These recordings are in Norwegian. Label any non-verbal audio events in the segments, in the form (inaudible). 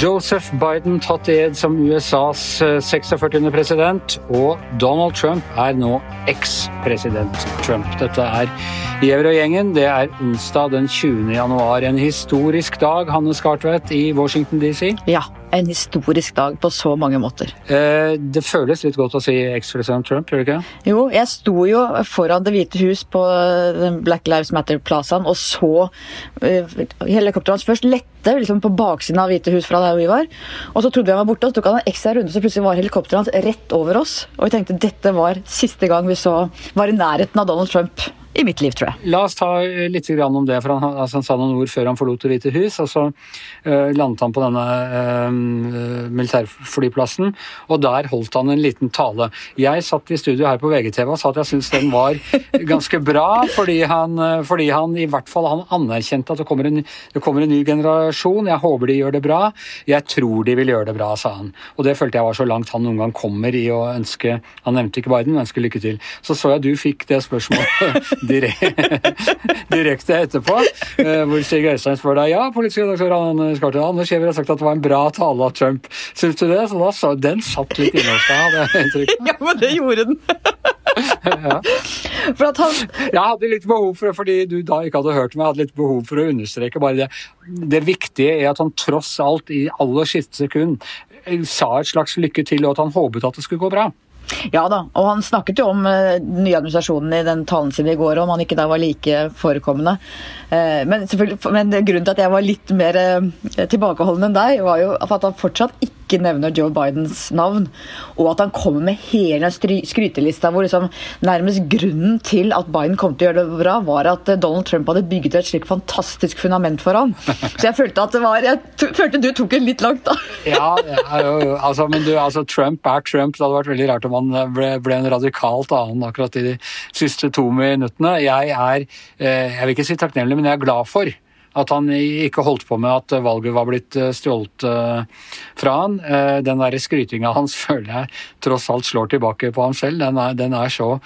Joseph Biden tatt ed som USAs 46. Eh, president, og Donald Trump er nå eks-president Trump. Dette er Giæver og gjengen. Det er onsdag den 20. januar. En historisk dag, Hanne Skartvedt, i Washington DC. Ja, en historisk dag på så mange måter. Eh, det føles litt godt å si eks-president Trump, gjør det ikke? Jo, jeg sto jo foran Det hvite hus på Black Lives Matter-plazaen og så uh, helikopteret hans først lette liksom på baksiden av Hvite hus fra der vi var. Og så trodde vi han var borte, og så tok han en ekstra runde, så plutselig var helikopteret hans rett over oss. Og vi tenkte dette var siste gang vi så var i nærheten av Donald Trump i mitt liv, tror jeg. La oss ta eh, litt om det, for han, altså han sa noen ord før han forlot Det hvite hus. og Så uh, landet han på denne uh, militærflyplassen, og der holdt han en liten tale. Jeg satt i studio her på VGTV og sa at jeg syntes den var (laughs) ganske bra, fordi han, fordi han, i hvert fall han anerkjente at det kommer, en, det kommer en ny generasjon. Jeg håper de gjør det bra. Jeg tror de vil gjøre det bra, sa han. Og det følte jeg var så langt han noen gang kommer i å ønske Han nevnte ikke Biden, men ønske lykke til. Så så jeg du fikk det spørsmålet (laughs) (laughs) direkte etterpå, eh, hvor Stig Øystein spør deg ja, politisk redaktør Anders Skarten, Anders Giæver har sagt at det var en bra tale av Trump. Syns du det? Så da så, Den satt litt inne hos deg, hadde jeg inntrykk (laughs) Ja, men det gjorde den. (laughs) ja. For at han Jeg hadde litt behov for, det, fordi du da ikke hadde hørt meg, jeg hadde litt behov for å understreke bare det. Det viktige er at han tross alt i aller siste sekund sa et slags lykke til, og at han håpet at det skulle gå bra. Ja da, og han snakket jo om den nye administrasjonen i den talen sin i går, om han ikke da var like forekommende. Uh, men, men grunnen til at jeg var litt mer uh, tilbakeholden enn deg, var jo at han fortsatt ikke ikke nevner Joe Bidens navn, og at han kommer med hele skrytelista hvor liksom nærmest grunnen til at Biden kom til å gjøre det bra, var at Donald Trump hadde bygget et slikt fantastisk fundament for ham. Så jeg følte at det var Jeg følte du tok det litt langt, da. Ja, jo, jo. Altså, men du, altså, Trump er Trump. Det hadde vært veldig rart om han ble, ble en radikalt annen akkurat i de siste to minuttene. Jeg er, eh, jeg vil ikke si takknemlig, men jeg er glad for at han ikke holdt på med at valget var blitt eh, stjålet eh, fra han. Eh, den der skrytinga hans (laughs) føler jeg tross alt slår tilbake på ham selv. Den er, den er så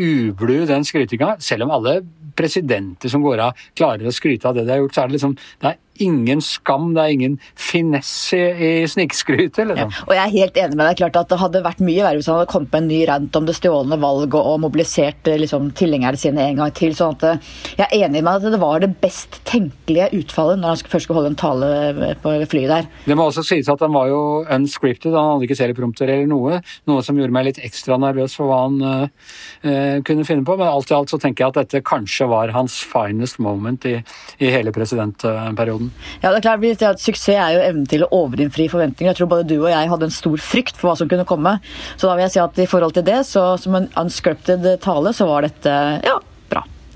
ublu, den skrytinga. Selv om alle presidenter som går av, klarer å skryte av det de har gjort, så er det liksom det er ingen skam, det er ingen finesse i snikskrytet. Liksom. Ja, og jeg er helt enig med deg. klart at Det hadde vært mye verre hvis han hadde kommet med en ny rant om det stjålne valget og mobilisert eh, liksom, tilhengerne sine en gang til. sånn at eh, Jeg er enig med at det var det best tenkelige utfallet når han først skulle holde en tale eh, på flyet der. Det må også sies at han var jo unscripted, han hadde ikke teleprompter eller noe. Noe som gjorde meg litt ekstra nervøs for hva han uh, kunne finne på. Men alt i alt så tenker jeg at dette kanskje var hans finest moment i, i hele presidentperioden. Ja, det er klart, at Suksess er jo evnen til å overinnfri forventninger. Jeg tror både du og jeg hadde en stor frykt for hva som kunne komme. Så da vil jeg si at i forhold til det, så som en unscripted tale, så var dette ja.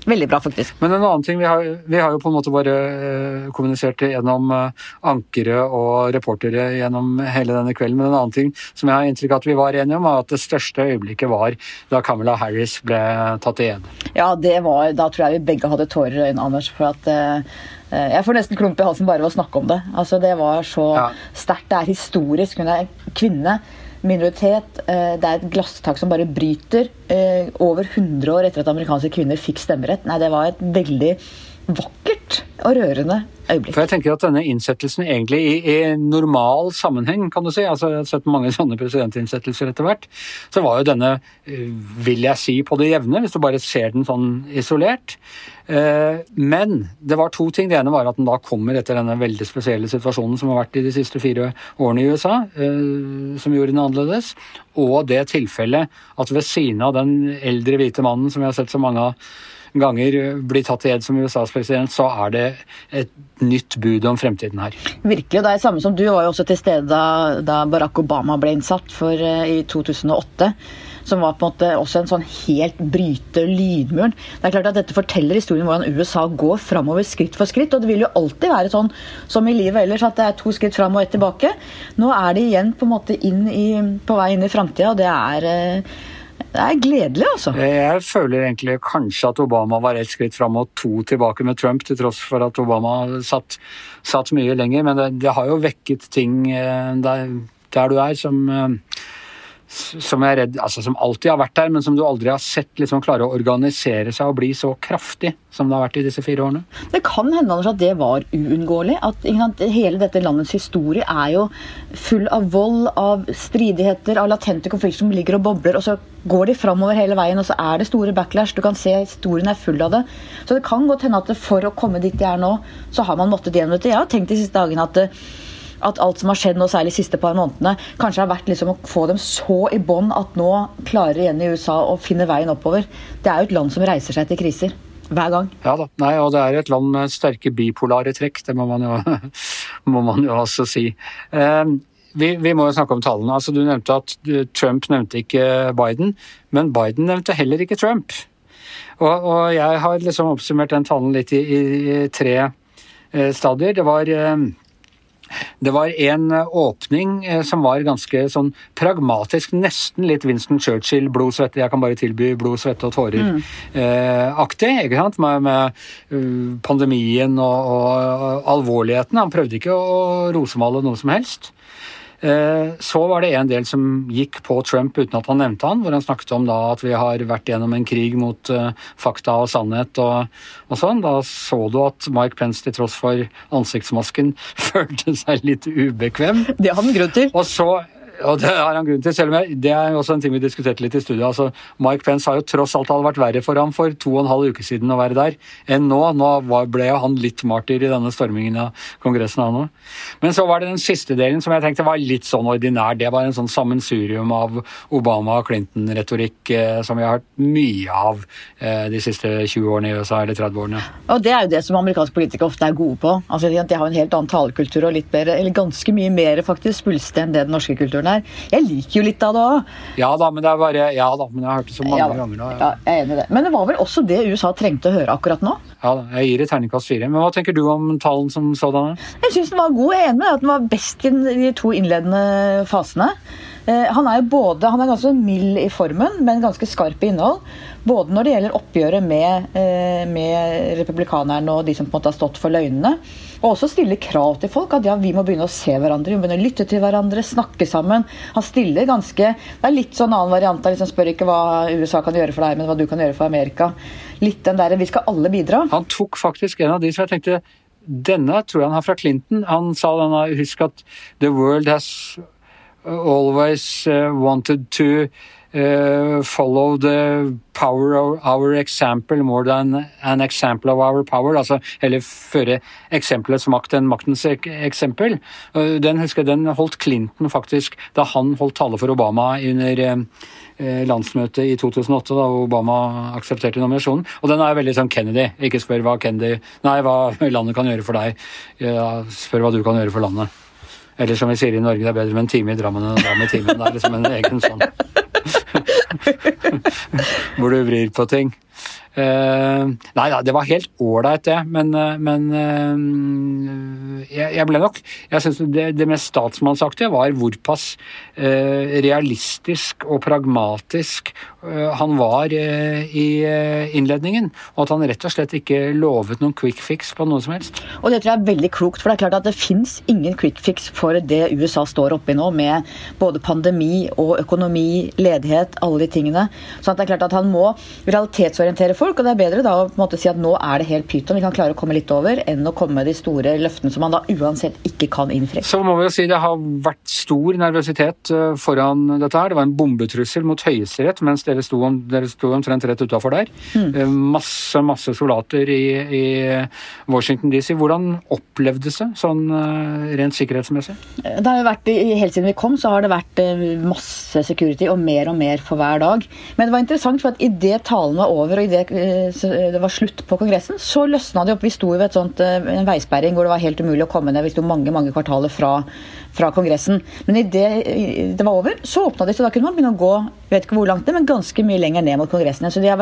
Veldig bra, faktisk. Men en annen ting, vi har, vi har jo på en måte bare uh, kommunisert gjennom uh, ankere og reportere gjennom hele denne kvelden, men en annen ting som jeg har inntrykk av at vi var enige om, er at det største øyeblikket var da Camilla Harris ble tatt igjen. Ja, det var, da tror jeg vi begge hadde tårer i øynene, Anders. for at uh, Eh, jeg får nesten klump i halsen bare ved å snakke om det. Altså, det var så ja. sterkt. Det er historisk. Hun er kvinne, minoritet. Eh, det er et glasstak som bare bryter. Eh, over 100 år etter at amerikanske kvinner fikk stemmerett. Nei, det var et veldig vakkert og rørende øyeblikk. For jeg tenker at denne innsettelsen egentlig i, i, normal sammenheng, kan du si, altså jeg har sett mange sånne presidentinnsettelser etter hvert, så var jo denne, vil jeg si, på det jevne, hvis du bare ser den sånn isolert. Eh, men det var to ting. Det ene var at den da kommer etter denne veldig spesielle situasjonen som har vært i de siste fire årene i USA, eh, som gjorde den annerledes. Og det tilfellet at ved siden av den eldre hvite mannen som vi har sett så mange av ganger blir tatt i ed som USAs president, så er det et nytt bud om fremtiden her. Virkelig. Det er samme som du var jo også til stede da, da Barack Obama ble innsatt for, uh, i 2008 som var på en måte også en sånn helt bryte lydmuren. Det er klart at Dette forteller historien hvordan USA går framover skritt for skritt. og Det vil jo alltid være sånn som i livet ellers, at det er to skritt fram og ett tilbake. Nå er de igjen på en måte i, på vei inn i framtida, og det er eh, det er gledelig, altså. Jeg føler egentlig kanskje at Obama var ett skritt fram og to tilbake med Trump, til tross for at Obama satt, satt mye lenger. Men det, det, har jo vekket ting eh, der, der du er, som som jeg er redd, altså som alltid har vært der, men som du aldri har sett liksom klare å organisere seg og bli så kraftig som det har vært i disse fire årene? Det kan hende Anders, at det var uunngåelig. At Hele dette landets historie er jo full av vold, av stridigheter, av latente konflikter som ligger og bobler. og så går de framover hele veien, og så er det store backlash. Du kan se historien er full av det. Så det kan godt hende at for å komme dit de er nå, så har man måttet gjennom dette. Jeg har tenkt de siste dagene at at alt som har skjedd nå, særlig de siste par månedene, kanskje har vært liksom å få dem så i bånn at nå klarer igjen i USA å finne veien oppover. Det er jo et land som reiser seg til kriser. Hver gang. Ja da. Nei, og det er et land med sterke bipolare trekk. Det må man jo, (laughs) må man jo også si. Um, vi, vi, må jo snakke om tallene. Altså, du nevnte at Trump nevnte ikke Biden, men Biden nevnte heller ikke Trump. Og, og jeg har liksom oppsummert den talen litt i, i, i tre eh, stadier. Det var eh, det var en eh, åpning eh, som var ganske sånn pragmatisk, nesten litt Winston Churchill, blod, svette, jeg kan bare tilby blod, svette og tårer-aktig. Mm. Eh, ikke sant? Med, med pandemien og, og, alvorligheten. Han prøvde ikke å rosemale noe som helst. Eh, så var det en del som gikk på Trump uten at han nevnte han, hvor han snakket om da at vi har vært gjennom en krig mot uh, fakta og sannhet og, og, sånn. Da så du at Mike Pence til tross for ansiktsmasken (laughs) følte seg litt ubekvem. Det har han grunn til. Og så og det har han grunn til, selv om jeg, det er også en ting vi diskuterte litt i studio. altså Mike Pence har jo tross alt hadde vært verre for ham for to og en halv uke siden å være der enn nå. Nå ble jo han litt martyr i denne stormingen av Kongressen. Han også. Men så var det den siste delen som jeg tenkte var litt sånn ordinær. Det var en sånn sammensurium av Obama- og Clinton-retorikk eh, som vi har hørt mye av eh, de siste 20 årene i USA, eller 30 årene. Og Det er jo det som amerikanske politikere ofte er gode på. Altså, De har en helt annen talekultur og litt bedre, eller ganske mye mer faktisk svulstig enn det den norske kulturen kulturen her. Jeg liker jo litt av det òg. Ja da, men det er bare Ja da, men jeg har hørt det så mange ja, ganger nå. Ja. jeg er enig i det. Men det var vel også det USA trengte å høre akkurat nå? Ja da, jeg gir et terningkast fire. Men hva tenker du om talen som sådan? Jeg syns den var god. Jeg er enig med at den var best i de to innledende fasene. Eh, han er jo både, han er ganske mild i formen, men ganske skarp i innhold. Både når det gjelder oppgjøret med, eh, med republikanerne og de som på en måte har stått for løgnene. Og også stille krav til folk. At ja, vi må begynne å se hverandre, vi må begynne å lytte til hverandre, snakke sammen. Han stiller ganske Det er litt sånn annen variant av liksom spør ikke hva USA kan gjøre for deg, men hva du kan gjøre for Amerika. Litt den derre vi skal alle bidra. Han tok faktisk en av de som jeg tenkte denne tror jeg han har fra Clinton. Han sa denne, husk at the world has always uh, wanted to uh, follow the power of our example more than an example of our power. Altså heller føre eksempelets makt enn maktens eksempel. Uh, den husker jeg, den holdt Clinton faktisk da han holdt tale for Obama under landsmøtet i 2008, da Obama aksepterte nominasjonen. Og den er veldig sånn Kennedy. Ikke spør hva Kennedy Nei, hva landet kan gjøre for deg. Spør hva du kan gjøre for landet. Eller som vi sier i Norge, det er bedre med en time i Drammen enn en dram i timen. Det er liksom en egen sånn Hvor du vrir på ting. Uh, nei da, det var helt ålreit, det. Men, uh, men uh, jeg, jeg, ble nok Jeg syns det, det, mest statsmannsaktige var hvorpass realistisk og pragmatisk han var i innledningen. Og at han rett og slett ikke lovet noen quick fix på noe som helst. Og det tror jeg er veldig klokt, for det er klart at det fins ingen quick fix for det USA står oppi nå, med både pandemi og økonomi, ledighet, alle de tingene. Så det er klart at han må realitetsorientere folk folk. Og det er bedre da å på en måte si at nå er det helt pyton, vi kan klare å komme litt over, enn å komme med de store løftene som man da uansett ikke kan innfri. Så må vi jo si det har vært stor nervøsitet eh, foran dette her. Det var en bombetrussel mot Høyesterett mens dere sto, dere sto omtrent rett utafor der. Mm. Masse, masse soldater i, i Washington DC. Hvordan opplevdes det sånn eh, rent sikkerhetsmessig? Det har jo vært, Helt siden vi kom, så har det vært masse security og mer og mer for hver dag. Men det var interessant, for at idet talen var over og idet det var slutt på Kongressen, så løsna det opp. Vi sto ved sånt, eh, en veisperring hvor det var helt umulig å komme ned. Vi sto mange mange kvartaler fra, fra Kongressen. Men idet det var over, så åpna de, så da kunne man begynne å gå vet ikke hvor langt det, men ganske mye lenger ned mot Kongressen. Så de er,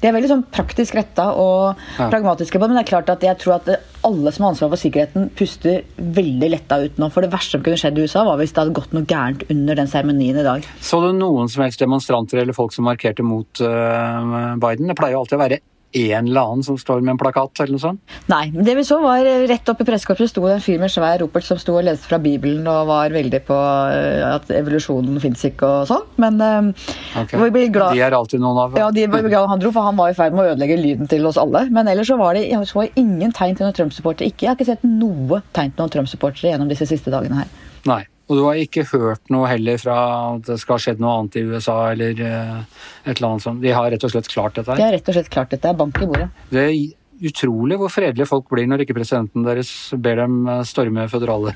de er veldig sånn praktisk retta og ja. pragmatiske på det. Men det er klart at jeg tror at alle som har ansvar for sikkerheten, puster veldig letta ut nå. For det verste som kunne skjedd i USA, var hvis det hadde gått noe gærent under den seremonien i dag. Så du noen som helst demonstranter eller folk som markerte mot uh, Biden? Det pleier jo alltid å være en eller annen som står med en plakat eller noe sånt? Nei. men Det vi så var eh, rett oppe i pressekorpset sto det en fyr med svær ropert som sto og leste fra Bibelen og var veldig på eh, at evolusjonen fins ikke og sånn. Men eh, Ok. vi blir glad De er alltid noen av. ja, de blir glad han dro, for han var i ferd med å ødelegge lyden til oss alle. Men ellers så var det jeg så ingen tegn til noen Trump-supportere. Jeg har ikke sett noe tegn til noen Trump-supportere gjennom disse siste dagene her. Nei. Og du har ikke hørt noe heller fra at det skal ha skjedd noe annet i USA eller eh, et eller annet sånt? De har rett og slett klart dette De har rett og slett klart dette. Bank i bordet. Det er utrolig hvor fredelige folk blir når ikke presidenten deres ber dem eh, storme føderale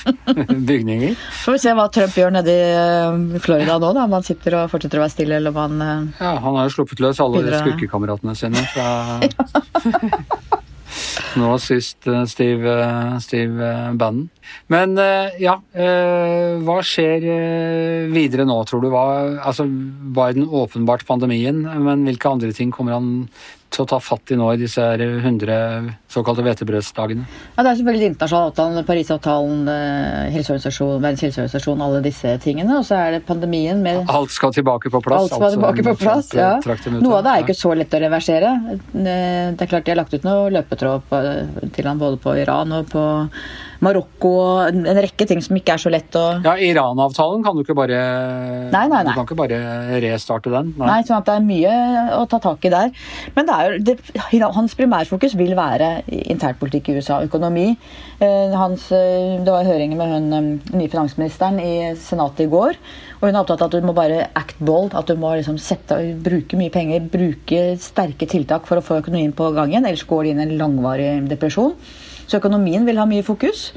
(laughs) bygninger. Får vi se hva Trump gjør nede i eh, Florida nå, da. Om han sitter og fortsetter å være stille, eller om han Ja, han har jo sluppet løs alle skurkekameratene sine fra (laughs) Nå sist eh, Steve, eh, Steve eh, Bannon. Men ja, hva skjer videre nå, tror du? Hva, altså, Biden åpenbart pandemien, men hvilke andre ting kommer han å ta fatt i nå i disse her 100 såkalte hvetebrødsdagene? Ja, Det er selvfølgelig internasjonale avtalen, Parisavtalen, eh, helseorganisasjon, Verdens helseorganisasjon, alle disse tingene. Og så er det pandemien med Alt skal tilbake på plass? Alt skal tilbake på plass, ja. Noe av det er ikke så lett å reversere. Eh, Det er klart de har lagt ut noe løpetråd til han både på Iran og på Marokko. og En rekke ting som ikke er så lett å Ja, Iran-avtalen kan du ikke bare Nei, nei, nei. Du kan ikke bare restarte den? Nei, sånn at det er mye å ta tak i der. Men det er jo, det, hans primærfokus vil være internpolitikk i USA, økonomi. Eh, Hans, eh, det var høringer med hun eh, nye finansministeren i Senatet i går. Og hun er opptatt av at du må bare act bold, at du må liksom sette, bruke mye penger, bruke sterke tiltak for å få økonomien på gang igjen. Ellers går det inn en langvarig depresjon. Så økonomien vil ha mye fokus.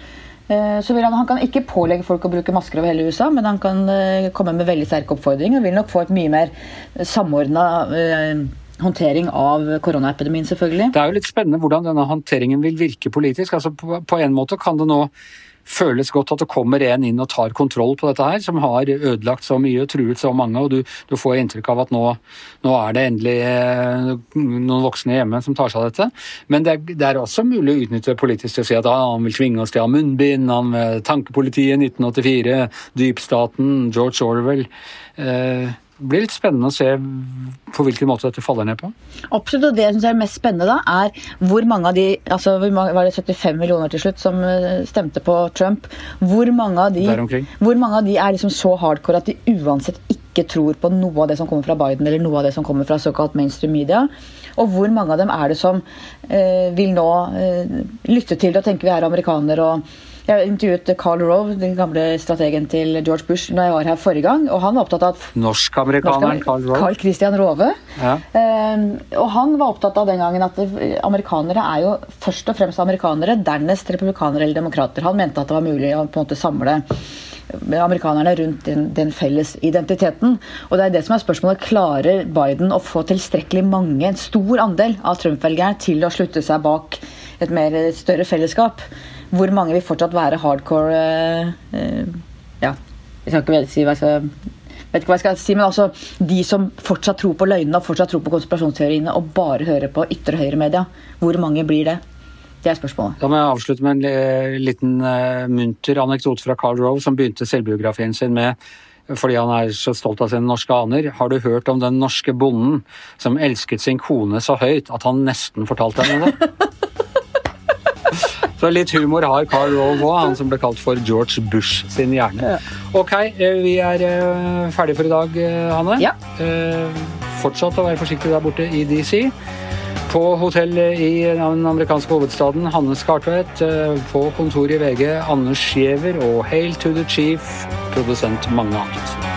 Så vil han, han kan ikke pålegge folk å bruke masker over hele USA, men han kan komme med veldig sterke oppfordringer. Vil nok få et mye mer samordna håndtering av koronaepidemien, selvfølgelig. Det er jo litt spennende hvordan denne håndteringen vil virke politisk. Altså på, en måte kan det nå føles godt at det kommer en inn og tar kontroll på dette her, som har ødelagt så mye og truet så mange, og du, du får inntrykk av at nå, nå er det endelig eh, noen voksne hjemme som tar seg av dette. Men det er, det er også mulig å utnytte politisk til å si at ah, han vil tvinge oss til å ha munnbind, han tankepolitiet 1984, dypstaten, George Orwell. Eh, det blir litt spennende å se på hvilken måte dette faller ned på. Absolutt, og Det jeg synes er mest spennende, da, er hvor mange av de altså hvor mange, Var det 75 millioner til slutt som eh, stemte på Trump? Hvor mange av de, hvor mange av de er liksom så hardcore at de uansett ikke tror på noe av det som kommer fra Biden, eller noe av det som kommer fra såkalt mainstream media? Og hvor mange av dem er det som eh, vil nå eh, lytte til det og tenke vi er amerikanere og jeg intervjuet Carl Rove, den gamle strategen til George Bush, når jeg var her forrige gang. og Han var opptatt av Norsk-amerikaneren Carl Rove. Carl Christian Rove. Ja. Eh, og han var opptatt av den gangen at amerikanere er jo først og fremst amerikanere, dernest republikanere eller demokrater. Han mente at det var mulig å på en måte samle amerikanerne rundt den, den felles identiteten. Og det er det som er spørsmålet. Klarer Biden å få tilstrekkelig mange, en stor andel av Trump-velgerne til å slutte seg bak et mer større fellesskap? Hvor mange vil fortsatt være hardcore eh, eh, Ja, jeg skal ikke si hva jeg skal vet ikke hva jeg skal si, men altså de som fortsatt tror på løgnene og fortsatt tror på konspirasjonsteoriene og bare hører på ytre høyre-media, hvor mange blir det? Det er spørsmålet. Da må jeg avslutte med en eh, liten uh, munter anekdote fra Carl Rove, som begynte selvbiografien sin med fordi han er så stolt av sine norske aner. Har du hørt om den norske bonden som elsket sin kone så høyt at han nesten fortalte henne det? (laughs) Så litt humor har Carl Rove òg, han som ble kalt for George Bush sin hjerne. Ok, eh, vi er eh, ferdige for i dag, eh, Hanne. Ja. Fortsatt å være forsiktig der borte i DC. På hotellet i den amerikanske hovedstaden, Hanne Skartvedt. På kontoret i VG, Anders Giæver og Hail to the Chief, produsent Magne Antonsen.